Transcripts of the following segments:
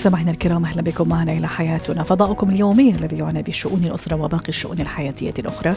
مستمعينا الكرام أهلا بكم معنا إلى حياتنا. فضاؤكم اليومي الذي يعنى بشؤون الأسرة وباقي الشؤون الحياتية الأخرى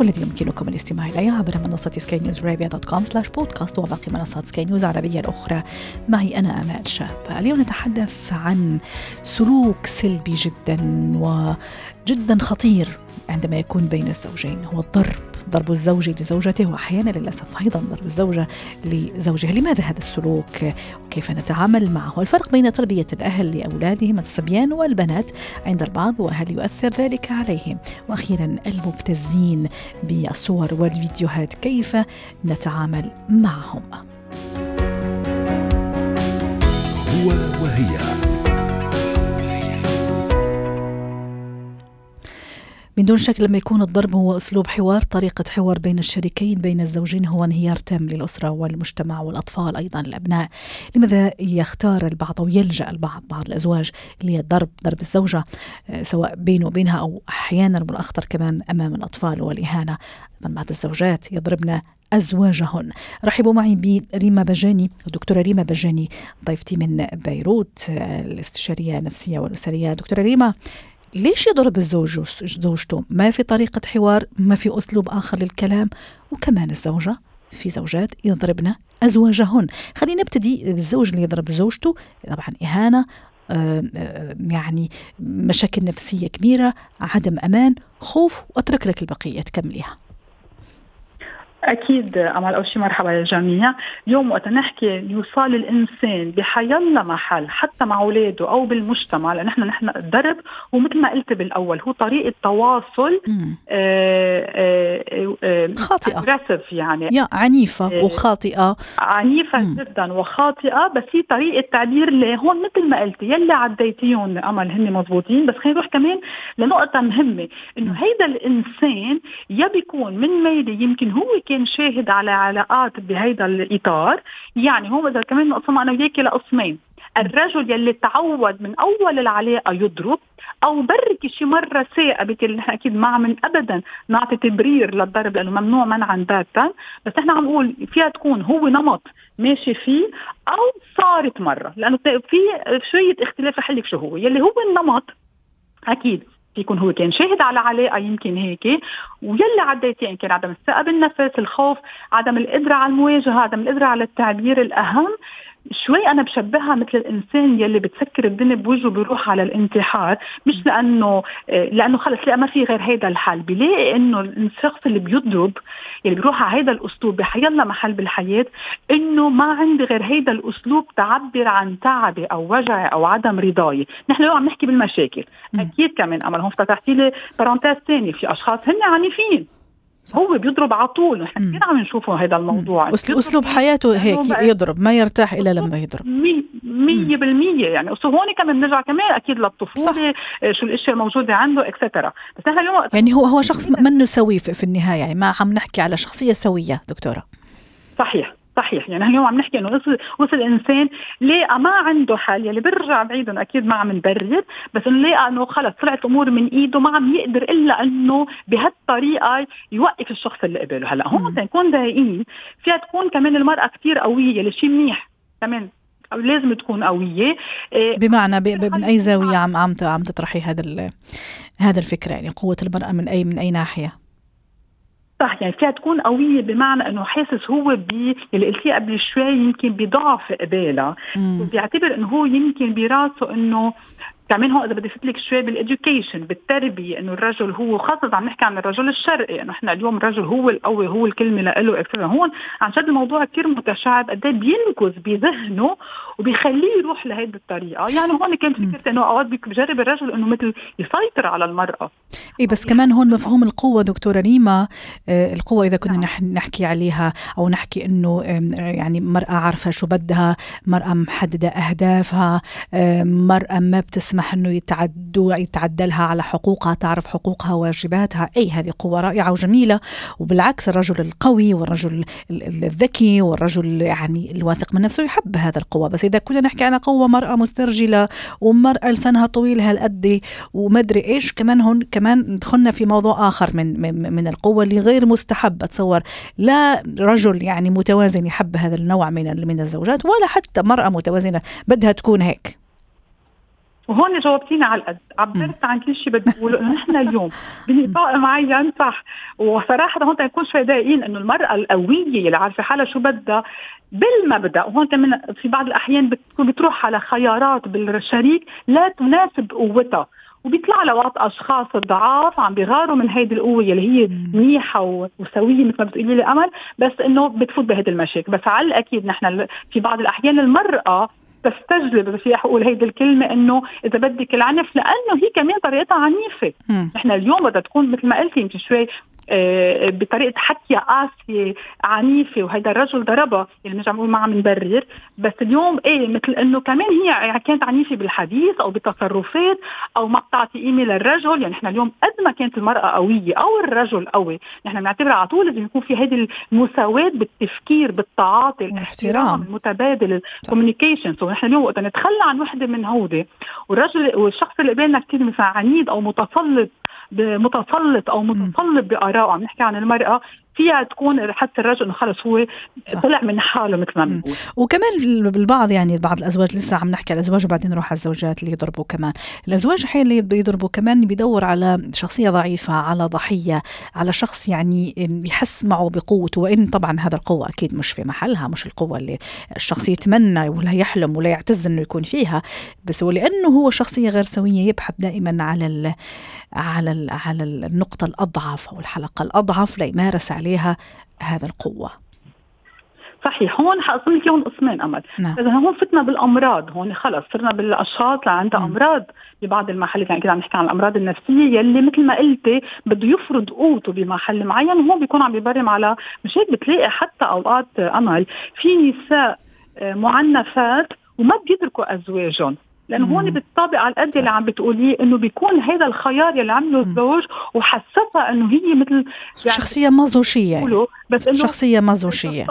والذي يمكنكم الاستماع إليه عبر منصة سكاي نيوز عربيه dot com slash podcast وباقي منصات سكاي نيوز العربية الأخرى. معي أنا آمال شاب. اليوم نتحدث عن سلوك سلبي جدا وجدا خطير عندما يكون بين الزوجين هو الضرب. ضرب الزوج لزوجته وأحيانا للأسف أيضا ضرب الزوجة لزوجها، لماذا هذا السلوك؟ وكيف نتعامل معه؟ الفرق بين تربية الأهل لأولادهم الصبيان والبنات عند البعض وهل يؤثر ذلك عليهم؟ وأخيرا المبتزين بالصور والفيديوهات كيف نتعامل معهم؟ هو وهي من دون شك لما يكون الضرب هو أسلوب حوار طريقة حوار بين الشريكين بين الزوجين هو انهيار تام للأسرة والمجتمع والأطفال أيضا الابناء لماذا يختار البعض أو يلجأ البعض بعض الأزواج للضرب ضرب الزوجة آه، سواء بينه وبينها أو أحيانا والاخطر كمان أمام الأطفال والإهانة؟ أيضا بعض الزوجات يضربن أزواجهن. رحبوا معي بريما بجاني الدكتورة ريما بجاني ضيفتي من بيروت آه، الاستشارية النفسية والأسرية. دكتورة ريما ليش يضرب الزوج زوجته؟ ما في طريقة حوار ما في أسلوب آخر للكلام وكمان الزوجة في زوجات يضربن أزواجهن. خلينا نبتدي بالزوج اللي يضرب زوجته. طبعا إهانة آه، آه، يعني مشاكل نفسية كبيرة عدم أمان خوف وأترك لك البقية تكمليها. أكيد امل أول شيء مرحبا للجميع اليوم وقت نحكي يوصل الإنسان بحيلا محل حتى مع أولاده أو بالمجتمع لأن إحنا نحن الضرب ومثل ما قلت بالأول هو طريقة تواصل آه، آه، آه، خاطئة. يعني. يا عنيفة وخاطئة. عنيفة مم. جدا وخاطئة بس هي طريقة تعبير اللي هون مثل ما قلتي يلي عديتيهم أمل هن مضبوطين بس خلينا نروح كمان لنقطة مهمة إنه هيدا الإنسان يا بيكون من ميلي يمكن هو كان كان شاهد على علاقات بهيدا الإطار. يعني هو إذا كمان نقسمها أنا وياكي لقسمين الرجل يلي تعود من أول العلاقة يضرب أو بركي شي مرة ثاقبت اللي نحن أكيد ما عم ابدا نعطي تبرير للضرب لأنه ممنوع منعا باتا بس نحن عم نقول فيها تكون هو نمط ماشي فيه أو صارت مرة. لأنه في شوية اختلاف رح شو هو. يلي هو النمط أكيد يكون هو كان شاهد على علاقه يمكن هيك. ويلي عديتي يمكن عدم الثقه بالنفس الخوف عدم القدره على المواجهة عدم القدره على التعبير الأهم. شوي أنا بشبهها مثل الإنسان يلي بتسكر الدنيا بوجهه بيروح على الانتحار مش لأنه لأنه خلص لا ما في غير هيدا الحل بيلاقي إنه الشخص اللي بيضرب يلي بيروح على هيدا الأسلوب بحيلا محل بالحياة إنه ما عندي غير هيدا الأسلوب تعبر عن تعبي أو وجعي أو عدم رضاي. نحن اليوم عم نحكي بالمشاكل. أكيد كمان امل هون فتحتي لي بارونتيز ثاني في أشخاص هن عنيفين. صح. هو بيضرب على طول. نحن كثير عم نشوفه هذا الموضوع. أسلوب حياته هيك يضرب ما يرتاح إلا لما يضرب. 100% يعني. هون كمان بنرجع كمان أكيد للطفولة آه، شو الأشياء الموجودة عنده اكسترا بس نحن اليوم يعني هو هو شخص منه سوي في النهاية يعني ما عم نحكي على شخصية سوية دكتورة. صحيح. صحيح. يعني اليوم عم نحكي إنه وصل وصل إنسان لقى ما عنده حل يلي برجع بعيدا. أكيد ما عم نبرر بس إنه لقى إنه خلص طلعت الأمور من إيده ما عم يقدر إلا إنه بهالطريقة يوقف الشخص اللي قبله. هلا هون نكون دقيقين فيها تكون كمان المرأة كثير قوية اللي شيء منيح كمان. أو لازم تكون قوية. إيه، بمعنى من أي زاوية عم عم عم تطرحي هذا هذا الفكرة؟ يعني قوة المرأة من أي من أي ناحية؟ صح يعني فيها تكون قوية بمعنى إنه حاسس هو ب اللي قلتيه قبل شوي يمكن بضعف قبالها. وبيعتبر إنه هو يمكن براسه إنه كمان هون إذا بدي افوت لك شوي بال education بالتربية إنه الرجل هو خاصة عم نحكي عن الرجل الشرقي إنه إحنا اليوم الرجل هو القوي هو الكلمة له هون عن جد الموضوع كثير متشعب قد إيه بينكز بذهنه وبيخليه يروح لهيدي الطريقة. يعني هون كانت فكرتي إنه أوقات بجرب الرجل إنه مثل يسيطر على المرأة. اي بس كمان هون مفهوم القوة دكتورة ريما. آه القوة إذا كنا نعم. نحكي عليها أو نحكي إنه يعني مرأة عارفة شو بدها مرأة محددة أهدافها مرأة ما بتسمع تسمح إنه يتعدوا يتعدلها على حقوقها تعرف حقوقها وواجباتها. أي هذه قوة رائعة وجميلة. وبالعكس الرجل القوي والرجل الذكي والرجل يعني الواثق من نفسه يحب هذا القوة. بس إذا كنا نحكي عن قوة مرأة مسترجلة ومرأة لسانها طويل هالقد ومدري إيش كمان هون كمان دخلنا في موضوع آخر من من, القوة اللي غير مستحب. أتصور لا رجل يعني متوازن يحب هذا النوع من من الزوجات ولا حتى مرأة متوازنة بدها تكون هيك. وهون جاوبتيني على القد عبرت عن كل شيء بدي أقوله. إنه نحن اليوم بنطاق معين صح. وصراحة هون نكون شوي دقيقين إنه المرأة القوية اللي عارفة حالها شو بدها بالمبدأ. وهون كمان في بعض الأحيان بتكون بتروح على خيارات بالشريك لا تناسب قوتها. وبيطلع لها وقت أشخاص ضعاف عم بيغاروا من هيدي القوة اللي هي منيحة وسوية مثل ما بتقولي لي أمل. بس إنه بتفوت بهيدي المشاكل. بس على الأكيد نحن في بعض الأحيان المرأة تستجلب بس أقول هيدي الكلمة إنه إذا بدك العنف لأنه هي كمان طريقتها عنيفة. نحن اليوم بدها تكون مثل ما قلتي يمكن شوي بطريقة حكي قاسية عنيفة وهيدا الرجل ضربها. اللي مش عم نقول ما عم نبرر بس اليوم إيه مثل إنه كمان هي يعني كانت عنيفة بالحديث أو بالتصرفات أو ما بتعطي قيمه للرجل. يعني نحن اليوم قد ما كانت المرأة قوية أو الرجل قوي نحن بنعتبر على طول لازم يكون في هيدي المساواة بالتفكير بالتعاطي الاحترام. المتبادل ال communication so نحن اليوم وقت نتخلى عن وحدة من هودي والرجل والشخص اللي قبالنا كثير مثلا عنيد أو متسلط متسلط أو متطلب بارائه عم نحكي عن المرأة فيها تكون حتى الرجل انه خلص هو طلع من حاله مثل ما بنقول. وكمان بالبعض يعني بعض الأزواج لسه عم نحكي على الأزواج وبعدين نروح على الزوجات اللي يضربوا كمان. الأزواج أحيانا اللي بيضربوا كمان بيدور على شخصية ضعيفة على ضحية على شخص يعني يحس معه بقوته وإن طبعا هذا القوة أكيد مش في محلها مش القوة اللي الشخص يتمنى ولا يحلم ولا يعتز إنه يكون فيها. بس ولأنه هو شخصية غير سوية يبحث دائما على على على النقطة الأضعف أو الحلقة الأضعف ليمارس عليها عليها هذا القوة. صحيح هون حاقسم لك اياهم قسمين أمل. نعم. إذا هون فتنا بالأمراض هون خلص صرنا بالأشخاص اللي عندها أمراض. ببعض المحلات يعني كده عم نحكي عن الأمراض النفسية يلي مثل ما قلتي بده يفرض قوته بمحل معين وهون بيكون عم بيبرم على مش هيك بتلاقي حتى أوقات أمل في نساء آه، معنفات وما بيتركوا أزواجهم. لأنه هون بالطابع على قد اللي عم بتقوليه إنه بيكون هذا الخيار يلي عمله الزوج وحسسها إنه هي مثل يعني شخصية مازوشيه يعني. بس إنه شخصية مازوشيه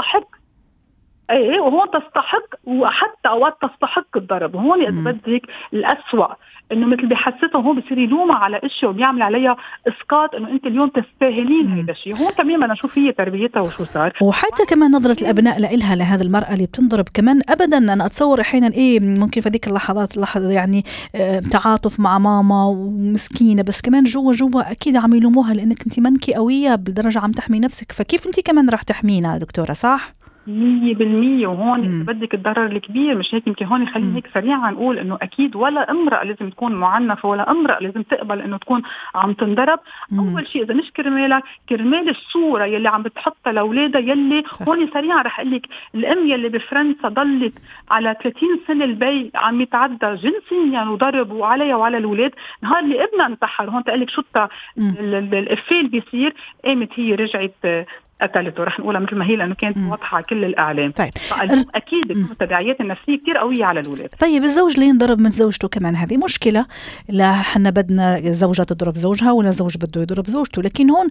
إيه وهون تستحق وحتى أوقات تستحق الضرب. وهون اذا بدك الاسوء إنه مثل بحسسها هو بصير يلومها على إشياء وبيعمل عليها إسقاط إنه أنت اليوم تستاهلين هذا الشيء. هون بدنا نشوف هي تربيتها وشو صار. وحتى كمان نظرة الأبناء لها لهذه المرأة اللي بتنضرب كمان. ابدا أنا أتصور أحيانا إيه ممكن في هذيك اللحظات لحظة يعني آه تعاطف مع ماما ومسكينة بس كمان جوا جوا أكيد عم يلوموها لأنك أنت منكي قوية بالدرجة عم تحمي نفسك. فكيف أنت كمان رح تحمينا دكتورة صح؟ مية بالمية وهون بدك الضرر الكبير مش هيك يمكن هون خليني هيك سريعا نقول إنه أكيد ولا امرأة لازم تكون معنفة ولا امرأة لازم تقبل إنه تكون عم تنضرب. أول شيء إذا مش كرمالك كرمال الصورة يلي عم بتحطها لأولادها يلي صح. هون سريعا رح أقول لك الأم يلي بفرنسا ضلت على 30 سنة البي عم يتعدى جنسيا وضرب وعليها وعلى الأولاد. نهار اللي ابنها انتحر هون تقول لك شو الإفيه اللي بيصير؟ قامت هي رجعت قتلته. رح نقولها مثل ما هي لأنه كانت واضحة على كل الأعلام. طيب. أكيد التداعيات النفسية كثير قوية على الأولاد. طيب الزوج اللي ينضرب من زوجته كمان هذه مشكلة. لا حنا بدنا زوجة تضرب زوجها ولا زوج بده يضرب زوجته. لكن هون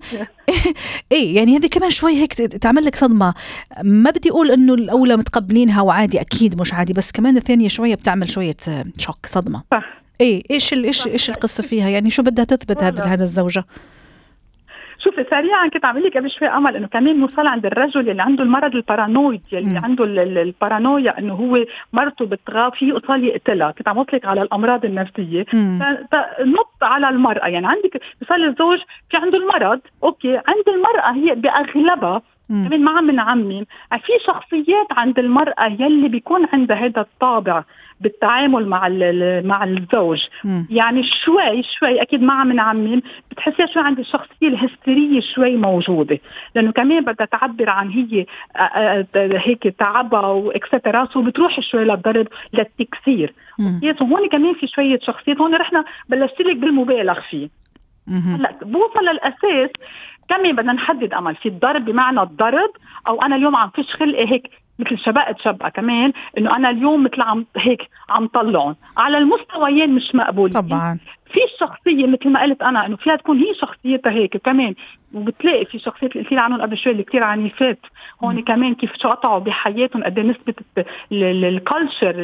إيه يعني هذه كمان شوي هيك تعمل لك صدمة. ما بدي أقول إنه الأولى متقبلينها وعادي أكيد مش عادي بس كمان الثانية شوية بتعمل شوية شوك صدمة. صح. إيه إيش إيش إيش القصة فيها؟ يعني شو بدها تثبت هذا هذا الزوجة؟ شوفي سريعا كنت عم لك قبل شوي أمل إنه كمان نوصل عند الرجل اللي عنده المرض ال paranoid يلي م. عنده البارانويا إنه هو مرته بتغاب فيه يقتل يقتلها كنت عم قلك على الأمراض النفسية. نط على المرأة. يعني عندك مثال الزوج في عنده المرض أوكي عند المرأة هي بأغلبها كمان ما عم نعمم في شخصيات عند المرأة يلي بيكون عندها هذا الطابع. بالتعامل مع مع الزوج. يعني شوي شوي أكيد ما عم نعمم بتحسيها شوي عند الشخصيه الهستيرية شوي موجودة. لأنه كمان بدها تعبر عن هي هيك تعبها واكسترا سو بتروح شوي للضرب للتكسير. هون كمان في شوية شخصيات هون رحنا بلشت لك بالمبالغ فيه. هلأ بوصل للأساس كمان بدنا نحدد أمل. في الضرب بمعنى الضرب أو أنا اليوم عم فيش خلقي هيك مثل شبقت شبقه كمان إنه أنا اليوم مثل عم هيك عم طلعهم. على المستويين مش مقبولين. طبعا. في الشخصيه مثل ما قلت أنا إنه فيها تكون هي شخصيتها هيك كمان. وبتلاقي في شخصيات اللي قلت لي عنهم قبل شوي اللي كثير عنيفات هون كمان كيف شو قطعوا بحياتهم قد نسبة ال culture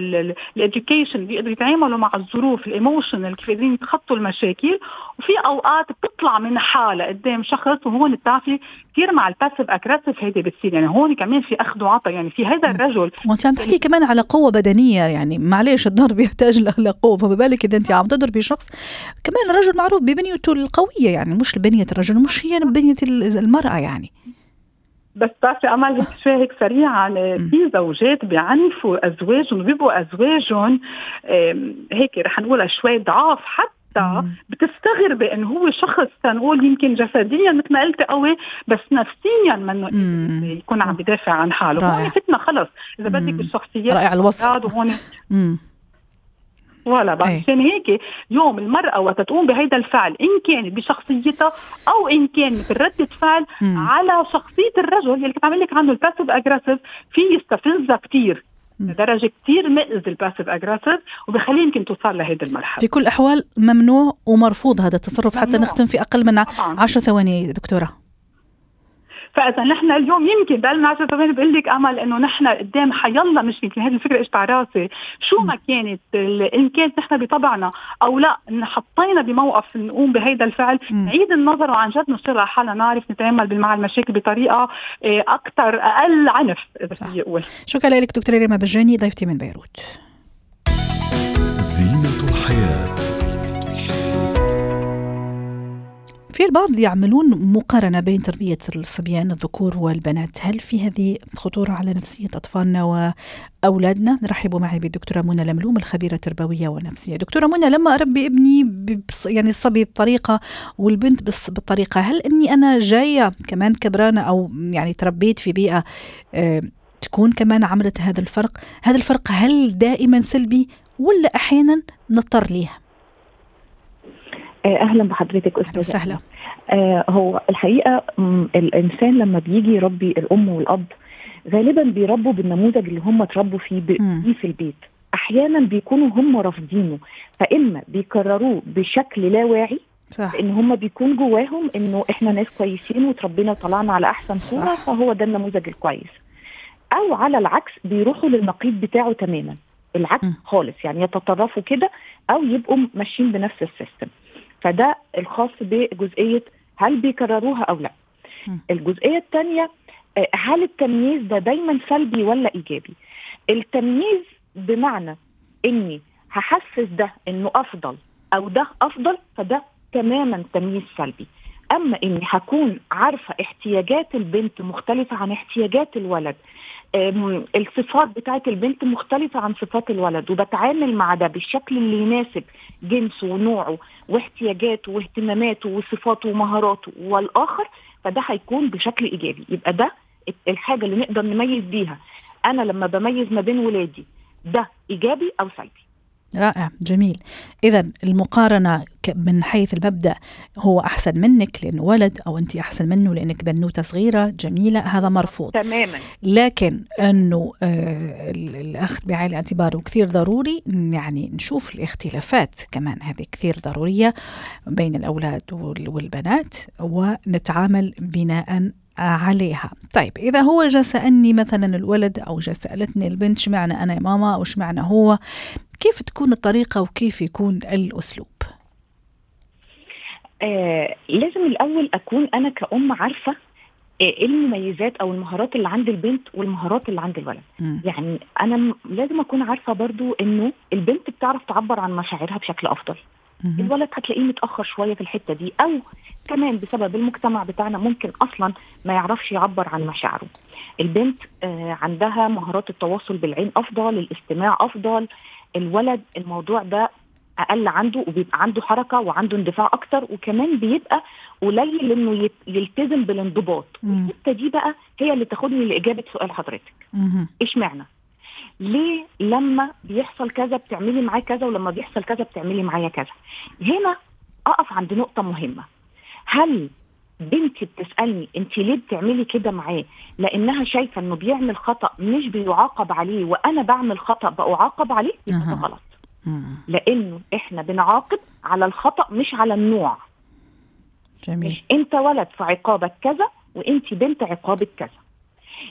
ال education بيقدروا يتعاملوا مع الظروف ال emotional كيف قادرين يتخطوا المشاكل. وفي أوقات بتطلع من حالها قدام شخص وهون بتعرفي كثير مع ال passive aggressive هيدي بتصير. يعني هون كمان في أخذ وعطاء. يعني في هذا الرجل وانت عم تحكي كمان على قوة بدنية. يعني معلش الضرب يحتاج لقوة. فما بالك إذا أنت عم تضربي شخص. كمان الرجل معروف ببنيته القوية. يعني مش بنية الرجل مش هي بنيه المرأة يعني. بس بتعرفي أمل هيك شوي هيك سريعا في زوجات بيعنفوا أزواجهم وبيبقوا أزواجهم هيك رح نقولها شوي ضعاف حتى حتى بتستغربي انه هو شخص تنقول يمكن جسديا مثل ما قلتي قوي بس نفسيا منه يكون عم بدافع عن حاله. هون فتنا خلص. إذا بدك بالشخصيات رائع الوصف. ولا بعد عشان هيك اليوم المرأة وقت تقوم بهيدا الفعل إن كانت بشخصيتها أو إن كان مثل ردة فعل مم. على شخصية الرجل اللي كنت عم قلك عنه ال passive aggressive في يستفزها كثير لدرجة كثير مئز ال passive aggressive وبخليه يمكن توصل لهيدي المرحلة. في كل الأحوال ممنوع ومرفوض هذا التصرف ممنوع. حتى نختم في أقل من 10 ثواني دكتورة. فإذا نحن اليوم يمكن بقلنا 10 ثواني بقول لك أمل إنه نحن قدام حيلا مش يمكن هذه الفكرة اجت على راسي. شو ما كانت إن كانت نحن بطبعنا أو لا حطينا بموقف نقوم بهيدا الفعل. نعيد النظر وعن جد نصير على حالنا نعرف نتعامل مع المشاكل بطريقة آه، أكثر أقل عنف إذا بدي أقول. شكرا لك دكتورة ريما بجاني ضيفتي من بيروت. زينة الحياة. في البعض يعملون مقارنة بين تربية الصبيان الذكور والبنات. هل في هذه خطورة على نفسية أطفالنا وأولادنا؟ رحبوا معي بالدكتورة منى لملوم الخبيرة التربوية والنفسية. دكتورة منى لما أربي ابني يعني الصبي بطريقة والبنت بالطريقة هل أني أنا جاية كمان كبرانة أو يعني تربيت في بيئة آه تكون كمان عملت هذا الفرق؟ هذا الفرق هل دائما سلبي ولا أحيانا نضطر ليه أهلا بحضرتك أستاذة سهلا آه هو الحقيقة الإنسان لما بيجي يربي الأم والأب غالبا بيربوا بالنموذج اللي هم اتربوا فيه بيه في البيت. أحيانا بيكونوا هم رافضينه. فإما بيكرروه بشكل لا واعي صح. إن هم بيكون جواهم إنه إحنا ناس كويسين وتربينا وطلعنا على أحسن صورة فهو ده النموذج الكويس. أو على العكس بيروحوا للنقيض بتاعه تماما. العكس م. خالص يعني يتطرفوا كده أو يبقوا ماشيين بنفس السيستم. فده الخاص بجزئية هل بيكرروها أو لا. الجزئية الثانية آه، هل التمييز ده دايما سلبي ولا إيجابي؟ التمييز بمعنى إني هحسس ده إنه أفضل أو ده أفضل فده تماما تمييز سلبي. أما إني هكون عارفة احتياجات البنت مختلفة عن احتياجات الولد الصفات بتاعت البنت مختلفة عن صفات الولد وبتعامل مع ده بالشكل اللي يناسب جنسه ونوعه واحتياجاته واهتماماته وصفاته ومهاراته والآخر فده هيكون بشكل إيجابي. يبقى ده الحاجة اللي نقدر نميز بيها. أنا لما بميز ما بين ولادي ده إيجابي أو سلبي؟ رائع جميل. إذا المقارنة من حيث المبدأ هو أحسن منك لأنه ولد أو أنت أحسن منه لأنك بنوتة صغيرة جميلة هذا مرفوض. تماما. لكن أنه آه الأخذ بعين الاعتبار كثير ضروري يعني نشوف الاختلافات كمان هذه كثير ضرورية بين الأولاد والبنات ونتعامل بناء عليها. طيب إذا هو جاء سألني مثلا الولد أو جاء سألتني البنت شمعنا أنا يا ماما؟ أو شمعنا هو؟ كيف تكون الطريقة وكيف يكون الأسلوب آه لازم الأول أكون أنا كأم عارفة آه، إيه المميزات أو المهارات اللي عند البنت والمهارات اللي عند الولد م. يعني أنا لازم أكون عارفة برضو إنه البنت بتعرف تعبر عن مشاعرها بشكل أفضل م. الولد هتلاقيه متأخر شوية في الحتة دي أو كمان بسبب المجتمع بتاعنا ممكن أصلا ما يعرفش يعبر عن مشاعره البنت آه عندها مهارات التواصل بالعين أفضل الاستماع أفضل الولد الموضوع ده أقل عنده وبيبقى عنده حركة وعنده اندفاع أكتر وكمان بيبقى قليل إنه يلتزم بالانضباط. الحته دي بقى هي اللي تاخدني لإجابة سؤال حضرتك. اشمعنى ليه لما بيحصل كذا بتعملي معاه كذا ولما بيحصل كذا بتعملي معايا كذا؟ هنا أقف عند نقطة مهمة. هل بنتي بتسألني انت ليه بتعملي كده معاه؟ لأنها شايفة إنه بيعمل خطأ مش بيعاقب عليه وأنا بعمل خطأ بعاقب عليه يبقى ده. غلط. لأنه إحنا بنعاقب على الخطأ مش على النوع. جميل. مش أنت ولد فعقابك كذا وأنت بنت عقابك كذا.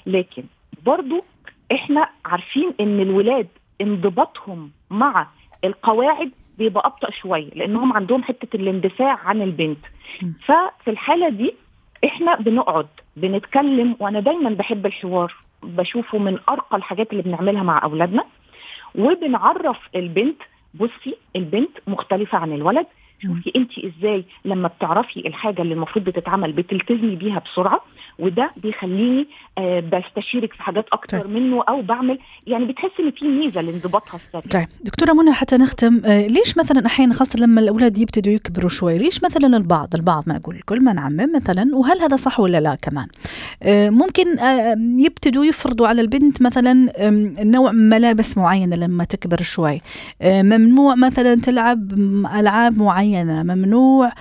لكن برضو إحنا عارفين إن الولاد انضباطهم مع القواعد بيبقى أبطأ شوية لأنهم عندهم حتة الاندفاع عن البنت. ففي الحالة دي إحنا بنقعد بنتكلم وأنا دايما بحب الحوار بشوفه من أرقى الحاجات اللي بنعملها مع أولادنا وبنعرف البنت بصي البنت مختلفة عن الولد شوفي انت إزاي لما بتعرفي الحاجة اللي المفروض بتتعمل بتلتزمي بيها بسرعة وده بيخليني آه بستشيرك في حاجات أكتر طيب. منه أو بعمل يعني بتحسي إن في ميزة لانضباطها السريع. طيب دكتورة منى حتى نختم آه، ليش مثلا أحيانا خاصة لما الأولاد يبتدوا يكبروا شوي ليش مثلا البعض البعض ما أقول الكل ما نعمم مثلا وهل هذا صح ولا لا كمان؟ آه، ممكن آه، يبتدوا يفرضوا على البنت مثلا آم، نوع ملابس معينة لما تكبر شوي آه، ممنوع مثلا تلعب م- ألعاب معينة ممنوع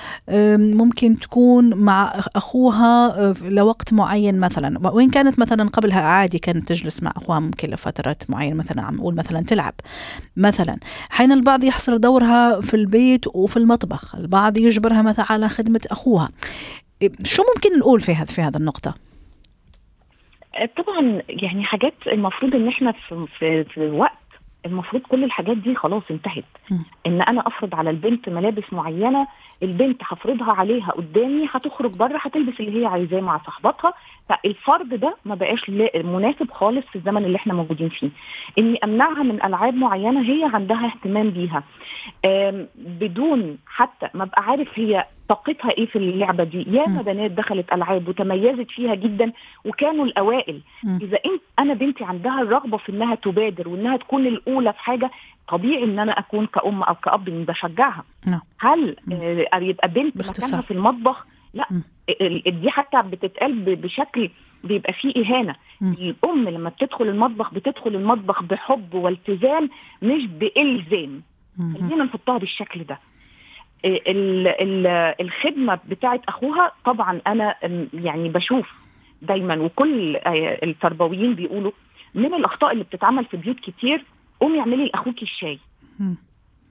ممكن تكون مع أخ- أخوها آه، لوقت معين مثلا. وإن كانت مثلا قبلها عادي كانت تجلس مع أخوها ممكن لفترات معينة مثلا عم نقول مثلا تلعب. مثلا حين البعض يحصر دورها في البيت وفي المطبخ البعض يجبرها مثلا على خدمة أخوها. شو ممكن نقول في هذا في هذا النقطة؟ آه، طبعا يعني حاجات المفروض إن إحنا في, في, في وقت المفروض كل الحاجات دي خلاص انتهت. إن أنا أفرض على البنت ملابس معينة البنت هفرضها عليها قدامي هتخرج بره هتلبس اللي هي عايزاه مع صاحباتها. فالفرض ده ما بقاش مناسب خالص في الزمن اللي إحنا موجودين فيه. إني أمنعها من ألعاب معينة هي عندها اهتمام بيها. بدون حتى ما أبقى عارف هي طاقتها إيه في اللعبة دي ياما. بنات دخلت ألعاب وتميزت فيها جدا وكانوا الأوائل مم. إذا انت أنا بنتي عندها الرغبة في إنها تبادر وإنها تكون الأولى في حاجة طبيعي إن أنا أكون كأم أو كأب بشجعها نعم. هل. آه يبقى بنت باختصار. مكانها في المطبخ لا. ال- ال- دي حتى بتتقال بشكل بيبقى فيه إهانة مم. الأم لما بتدخل المطبخ بتدخل المطبخ بحب والتزام مش بإلزام. خلينا نحطها بالشكل ده الخدمة بتاعت أخوها طبعا أنا يعني بشوف دايما وكل التربويين بيقولوا من الأخطاء اللي بتتعمل في بيوت كتير قومي اعملي لأخوكي الشاي.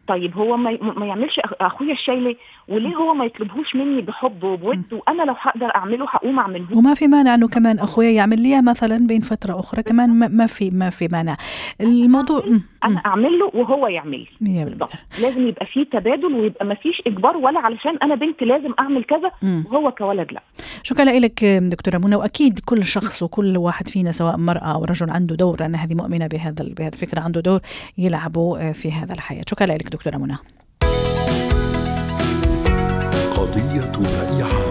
طيب هو ما ما يعملش أخ- أخويا الشاي ليه وليه هو ما يطلبهوش مني بحب وبود وأنا لو هقدر أعمله هقوم أعمله وما في مانع إنه كمان أخويا يعمل لي مثلا بين فترة أخرى كمان ما- ما في ما في مانع الموضوع. أنا اعمل له وهو يعمل لي بالضبط. لازم يبقى فيه تبادل ويبقى ما فيش إجبار ولا علشان أنا بنت لازم أعمل كذا. وهو كولد لا شكرا لك دكتورة منى وأكيد كل شخص وكل واحد فينا سواء مرأة أو رجل عنده دور أنا هذه مؤمنة بهذا بهذه الفكرة عنده دور يلعبه في هذا الحياة شكرا لك دكتورة منى. قضية رأي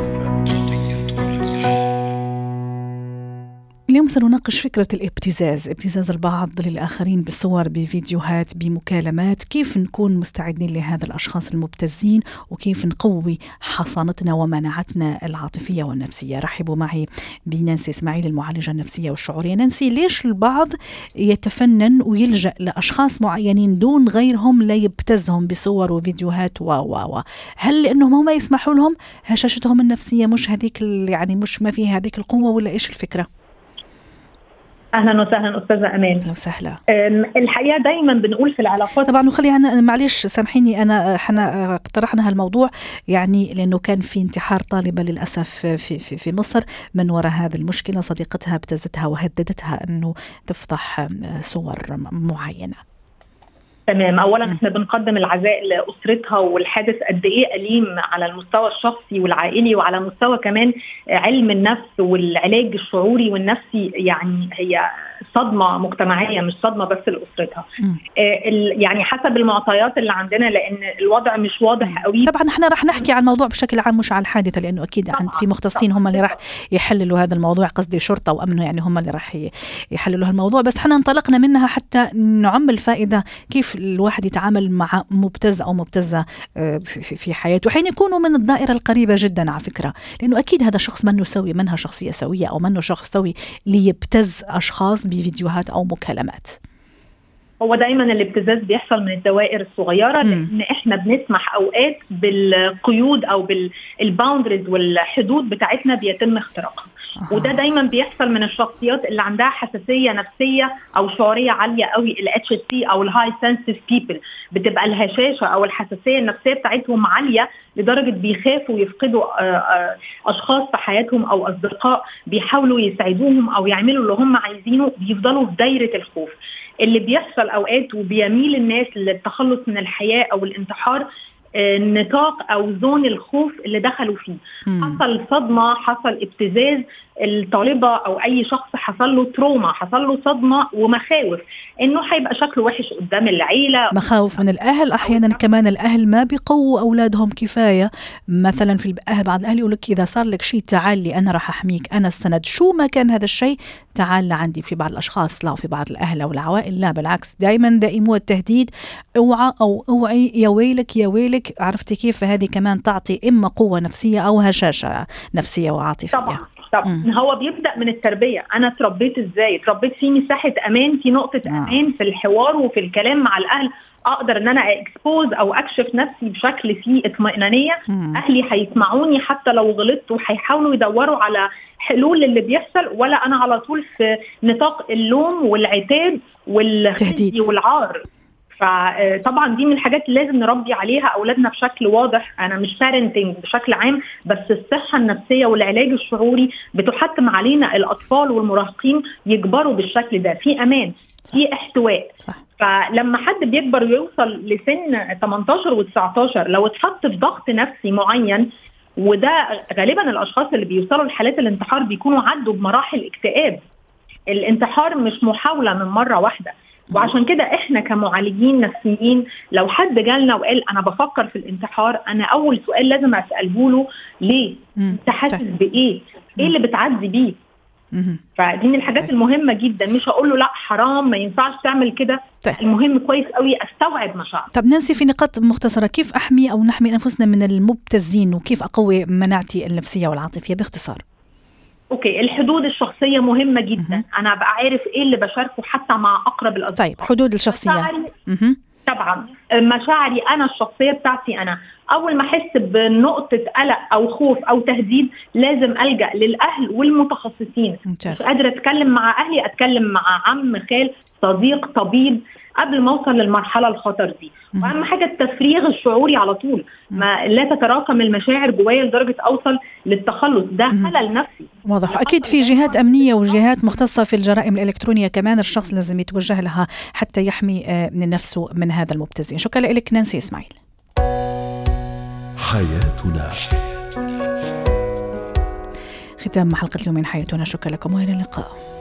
اليوم سنناقش فكرة الابتزاز ابتزاز البعض للآخرين بصور بفيديوهات بمكالمات. كيف نكون مستعدين لهذا الأشخاص المبتزين؟ وكيف نقوي حصانتنا ومناعتنا العاطفية والنفسية؟ رحبوا معي بنانسي إسماعيل المعالجة النفسية والشعورية. نانسي ليش البعض يتفنن ويلجأ لأشخاص معينين دون غيرهم لا يبتزهم بصور وفيديوهات و و و؟ هل لأنهم هم يسمحوا لهم؟ هشاشتهم النفسية مش هذيك يعني مش ما فيها هذيك القوة ولا إيش الفكرة؟ أهلا وسهلا أستاذة أمان أهلا وسهلا. الحقيقة دايما بنقول في العلاقات طبعا وخليها أنا معلش سامحيني أنا إحنا اقترحنا هالموضوع يعني لأنه كان في انتحار طالبة للأسف في في في مصر من وراء هذه المشكلة صديقتها ابتزتها وهددتها أنه تفضح صور معينة. تمام اولا. إحنا بنقدم العزاء لأسرتها والحادث قد إيه أليم على المستوى الشخصي والعائلي وعلى مستوى كمان علم النفس والعلاج الشعوري والنفسي يعني هي صدمة مجتمعية مش صدمة بس لأسرتها. آه، يعني حسب المعطيات اللي عندنا لأن الالوضع مش واضح قوي. طبعا إحنا راح نحكي عن الموضوع بشكل عام مش على الحادثة لأنه أكيد عن طبعاً، في مختصين هم اللي راح يحللوا هذا الموضوع قصدي شرطة وامن يعني هم اللي راح ي- يحللوا هالموضوع. بس إحنا انطلقنا منها حتى نعم الفائدة كيف الواحد يتعامل مع مبتز أو مبتزة آه، في حياته. حين يكونوا من الدائرة القريبة جدا على فكرة لأنه أكيد هذا شخص منه سوي منها شخصية سوية أو منه شخص سوي ليبتز أشخاص بفيديوهات أو مكالمات. هو دايما الابتزاز بيحصل من الدوائر الصغيرة لأن إحنا بنسمح أوقات بالقيود أو بال boundaries والحدود بتاعتنا بيتم اختراقها. وده دايما بيحصل من الشخصيات اللي عندها حساسية نفسية أو شعورية عالية قوي ال HSP أو ال highly sensitive people بتبقى الهشاشة أو الحساسية النفسية بتاعتهم عالية لدرجة بيخافوا يفقدوا أشخاص في حياتهم أو أصدقاء بيحاولوا يساعدوهم أو يعملوا اللي هم عايزينه بيفضلوا في دايرة الخوف. اللي بيحصل أوقات وبيميل الناس للتخلص من الحياة أو الانتحار نطاق أو زون الخوف اللي دخلوا فيه. مم. حصل صدمة حصل ابتزاز الطالبة أو أي شخص حصل له تروما حصل له صدمة ومخاوف. إنه هيبقى شكله وحش قدام العيلة. مخاوف من الأهل أحيانا كمان الأهل ما بيقووا أولادهم كفاية. مثلا في الاهل بعض الأهل يقول لك إذا صار لك شيء تعال لي أنا راح أحميك أنا السند. شو ما كان هذا الشيء تعال لعندي في بعض الأشخاص لا وفي بعض الأهل أو العوائل لا بالعكس دائما دائموا التهديد. اوعى أو أوعي يا ويلك يا ويلك عرفتي كيف؟ فهذه كمان تعطي إما قوة نفسية أو هشاشة نفسية وعاطفية. طبعا طب هو بيبدأ من التربية. أنا اتربيت إزاي؟ اتربيت في مساحة أمان في نقطة آه. أمان في الحوار وفي الكلام مع الأهل. أقدر إن أنا expose أو أكشف نفسي بشكل فيه اطمئنانية. أهلي هيسمعوني حتى لو غلطت وهيحاولوا يدوروا على حلول اللي بيحصل ولا أنا على طول في نطاق اللوم والعتاب والتهديد والعار. فطبعا دي من الحاجات اللي لازم نربي عليها أولادنا بشكل واضح. أنا مش parenting بشكل عام بس الصحة النفسية والعلاج الشعوري بتحتم علينا الأطفال والمراهقين يكبروا بالشكل ده. في أمان في احتواء. صح. فلما حد بيكبر ويوصل لسن 18 و19 لو اتحط في ضغط نفسي معين وده غالبا الأشخاص اللي بيوصلوا لحالات الانتحار بيكونوا عدوا بمراحل اكتئاب الانتحار مش محاولة من مرة واحدة وعشان كده إحنا كمعالجين نفسيين لو حد جالنا وقال أنا بفكر في الانتحار أنا أول سؤال لازم أسأله له ليه؟ أنت حاسس بإيه؟ إيه اللي بتعدي بيه؟ فدي من الحاجات المهمة جدا. مش هقول له لا حرام ما ينفعش تعمل كده. طيب. المهم كويس قوي أستوعب مشاعر طب نانسي في نقاط مختصرة. كيف أحمي أو نحمي أنفسنا من المبتزين وكيف أقوي مناعتي النفسية والعاطفية؟ باختصار. أوكي الحدود الشخصية مهمة جدا. م- أنا ابقى عارف إيه اللي بشاركه حتى مع أقرب الأصدقاء. طيب حدود الشخصية. طبعا. مشاعري أنا الشخصية بتاعتي أنا. أول ما أحس بنقطة قلق أو خوف أو تهديد لازم ألجأ للأهل والمتخصصين. مش قادرة أتكلم مع أهلي أتكلم مع عم خال صديق طبيب. قبل ما اوصل للمرحلة الخطر دي. وأهم حاجة التفريغ الشعوري على طول. ما لا تتراكم المشاعر جوايا لدرجة أوصل للتخلص. ده خلل نفسي. واضح. أكيد في جهات أمنية وجهات مختصة في الجرائم الإلكترونية كمان الشخص لازم يتوجه لها حتى يحمي من نفسه من هذا المبتزين شكرا لك نانسي إسماعيل. حياتنا. ختام حلقة اليوم من حياتنا. شكرا لكم. وإلى اللقاء.